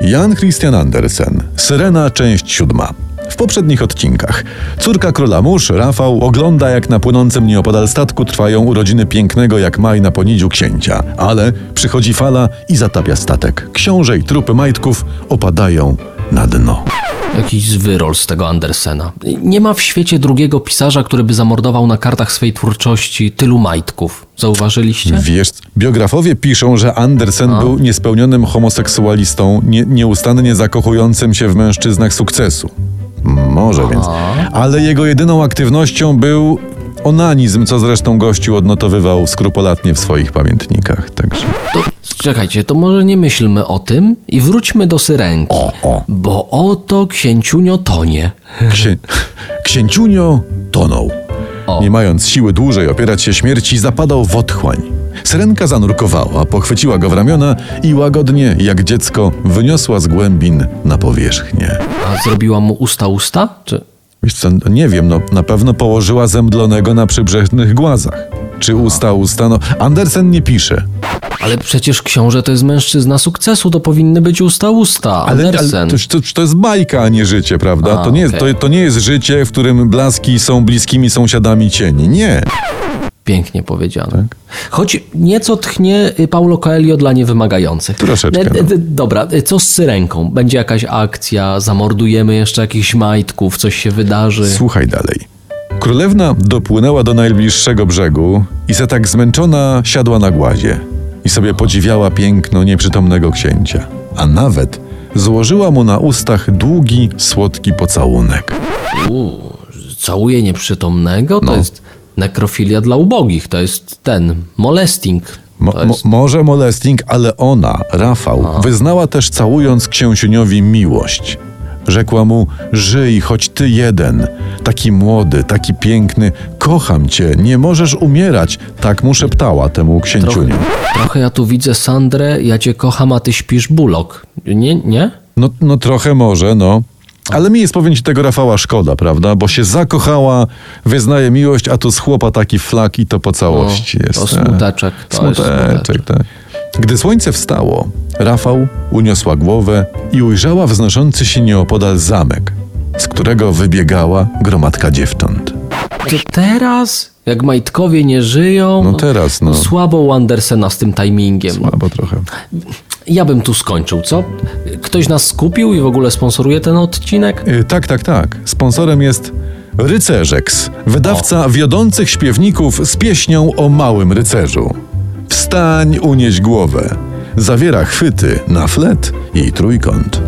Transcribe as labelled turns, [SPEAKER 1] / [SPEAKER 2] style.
[SPEAKER 1] Jan Christian Andersen, Syrena, część siódma. W poprzednich odcinkach córka króla mórz, Rafał, ogląda jak na płynącym nieopodal statku trwają urodziny pięknego jak maj na ponidziu księcia. Ale przychodzi fala i zatapia statek. Książę i trupy majtków opadają na dno.
[SPEAKER 2] Jakiś zwyrol z tego Andersena. Nie ma w świecie drugiego pisarza, który by zamordował na kartach swej twórczości tylu majtków. Zauważyliście?
[SPEAKER 1] Wiesz, biografowie piszą, że Andersen był niespełnionym homoseksualistą, nie, nieustannie zakochującym się w mężczyznach sukcesu. Może więc. Ale jego jedyną aktywnością był onanizm, co zresztą gościu odnotowywał skrupulatnie w swoich pamiętnikach. Także.
[SPEAKER 2] To, czekajcie, to może nie myślmy o tym i wróćmy do syrenki.
[SPEAKER 1] O, o.
[SPEAKER 2] Bo oto księciunio tonie.
[SPEAKER 1] Księ... Księciunio tonął.
[SPEAKER 2] O.
[SPEAKER 1] Nie mając siły dłużej opierać się śmierci, zapadał w otchłań. Syrenka zanurkowała, pochwyciła go w ramiona i łagodnie, jak dziecko, wyniosła z głębin na powierzchnię.
[SPEAKER 2] A zrobiła mu usta usta? Czy...
[SPEAKER 1] Wiesz co, nie wiem, no na pewno położyła zemdlonego na przybrzeżnych głazach. Czy usta usta? No, Andersen nie pisze.
[SPEAKER 2] Ale przecież książę to jest mężczyzna sukcesu, to powinny być usta usta.
[SPEAKER 1] Ale, ale to, to, to jest bajka, a nie życie, prawda?
[SPEAKER 2] A,
[SPEAKER 1] to, nie jest,
[SPEAKER 2] okej.
[SPEAKER 1] to, to nie jest życie, w którym blaski są bliskimi sąsiadami cieni. Nie.
[SPEAKER 2] Pięknie powiedziane.
[SPEAKER 1] Tak.
[SPEAKER 2] Choć nieco tchnie y, Paulo Coelho dla niewymagających.
[SPEAKER 1] Troszeczkę,
[SPEAKER 2] E,
[SPEAKER 1] no.
[SPEAKER 2] Dobra, e, co z syrenką? Będzie jakaś akcja, zamordujemy jeszcze jakichś majtków, coś się wydarzy.
[SPEAKER 1] Słuchaj dalej. Królewna dopłynęła do najbliższego brzegu i se tak zmęczona siadła na głazie i sobie podziwiała piękno nieprzytomnego księcia, a nawet złożyła mu na ustach długi, słodki pocałunek.
[SPEAKER 2] Uuu, całuje nieprzytomnego? To
[SPEAKER 1] No.
[SPEAKER 2] jest nekrofilia dla ubogich, to jest ten, molesting.
[SPEAKER 1] Mo, mo, może molesting, ale ona, Rafał, wyznała też całując księciuniowi miłość. Rzekła mu, żyj, choć ty jeden, taki młody, taki piękny, kocham cię, nie możesz umierać, tak mu szeptała temu
[SPEAKER 2] trochę,
[SPEAKER 1] księciuniu.
[SPEAKER 2] trochę ja tu widzę Sandrę, ja cię kocham, a ty śpisz bulok. Nie, nie?
[SPEAKER 1] No, no trochę może, no. Ale mi jest powiem ci tego Rafała szkoda, prawda? Bo się zakochała, wyznaje miłość, a tu z chłopa taki flak i to po całości
[SPEAKER 2] O,
[SPEAKER 1] jest.
[SPEAKER 2] to smuteczek, to jest
[SPEAKER 1] smuteczek,
[SPEAKER 2] smuteczek.
[SPEAKER 1] tak. Gdy słońce wstało, Rafał uniosła głowę i ujrzała wznoszący się nieopodal zamek, z którego wybiegała gromadka dziewcząt.
[SPEAKER 2] To teraz, jak majtkowie nie żyją,
[SPEAKER 1] No teraz, no.
[SPEAKER 2] słabo u Andersena z tym timingiem. No.
[SPEAKER 1] Albo trochę.
[SPEAKER 2] Ja bym tu skończył, co? Ktoś nas skupił i w ogóle sponsoruje ten odcinek?
[SPEAKER 1] Y, tak, tak, tak. Sponsorem jest Rycerzeks, wydawca wiodących śpiewników z pieśnią o małym rycerzu. Wstań, unieś głowę. Zawiera chwyty na flet i trójkąt.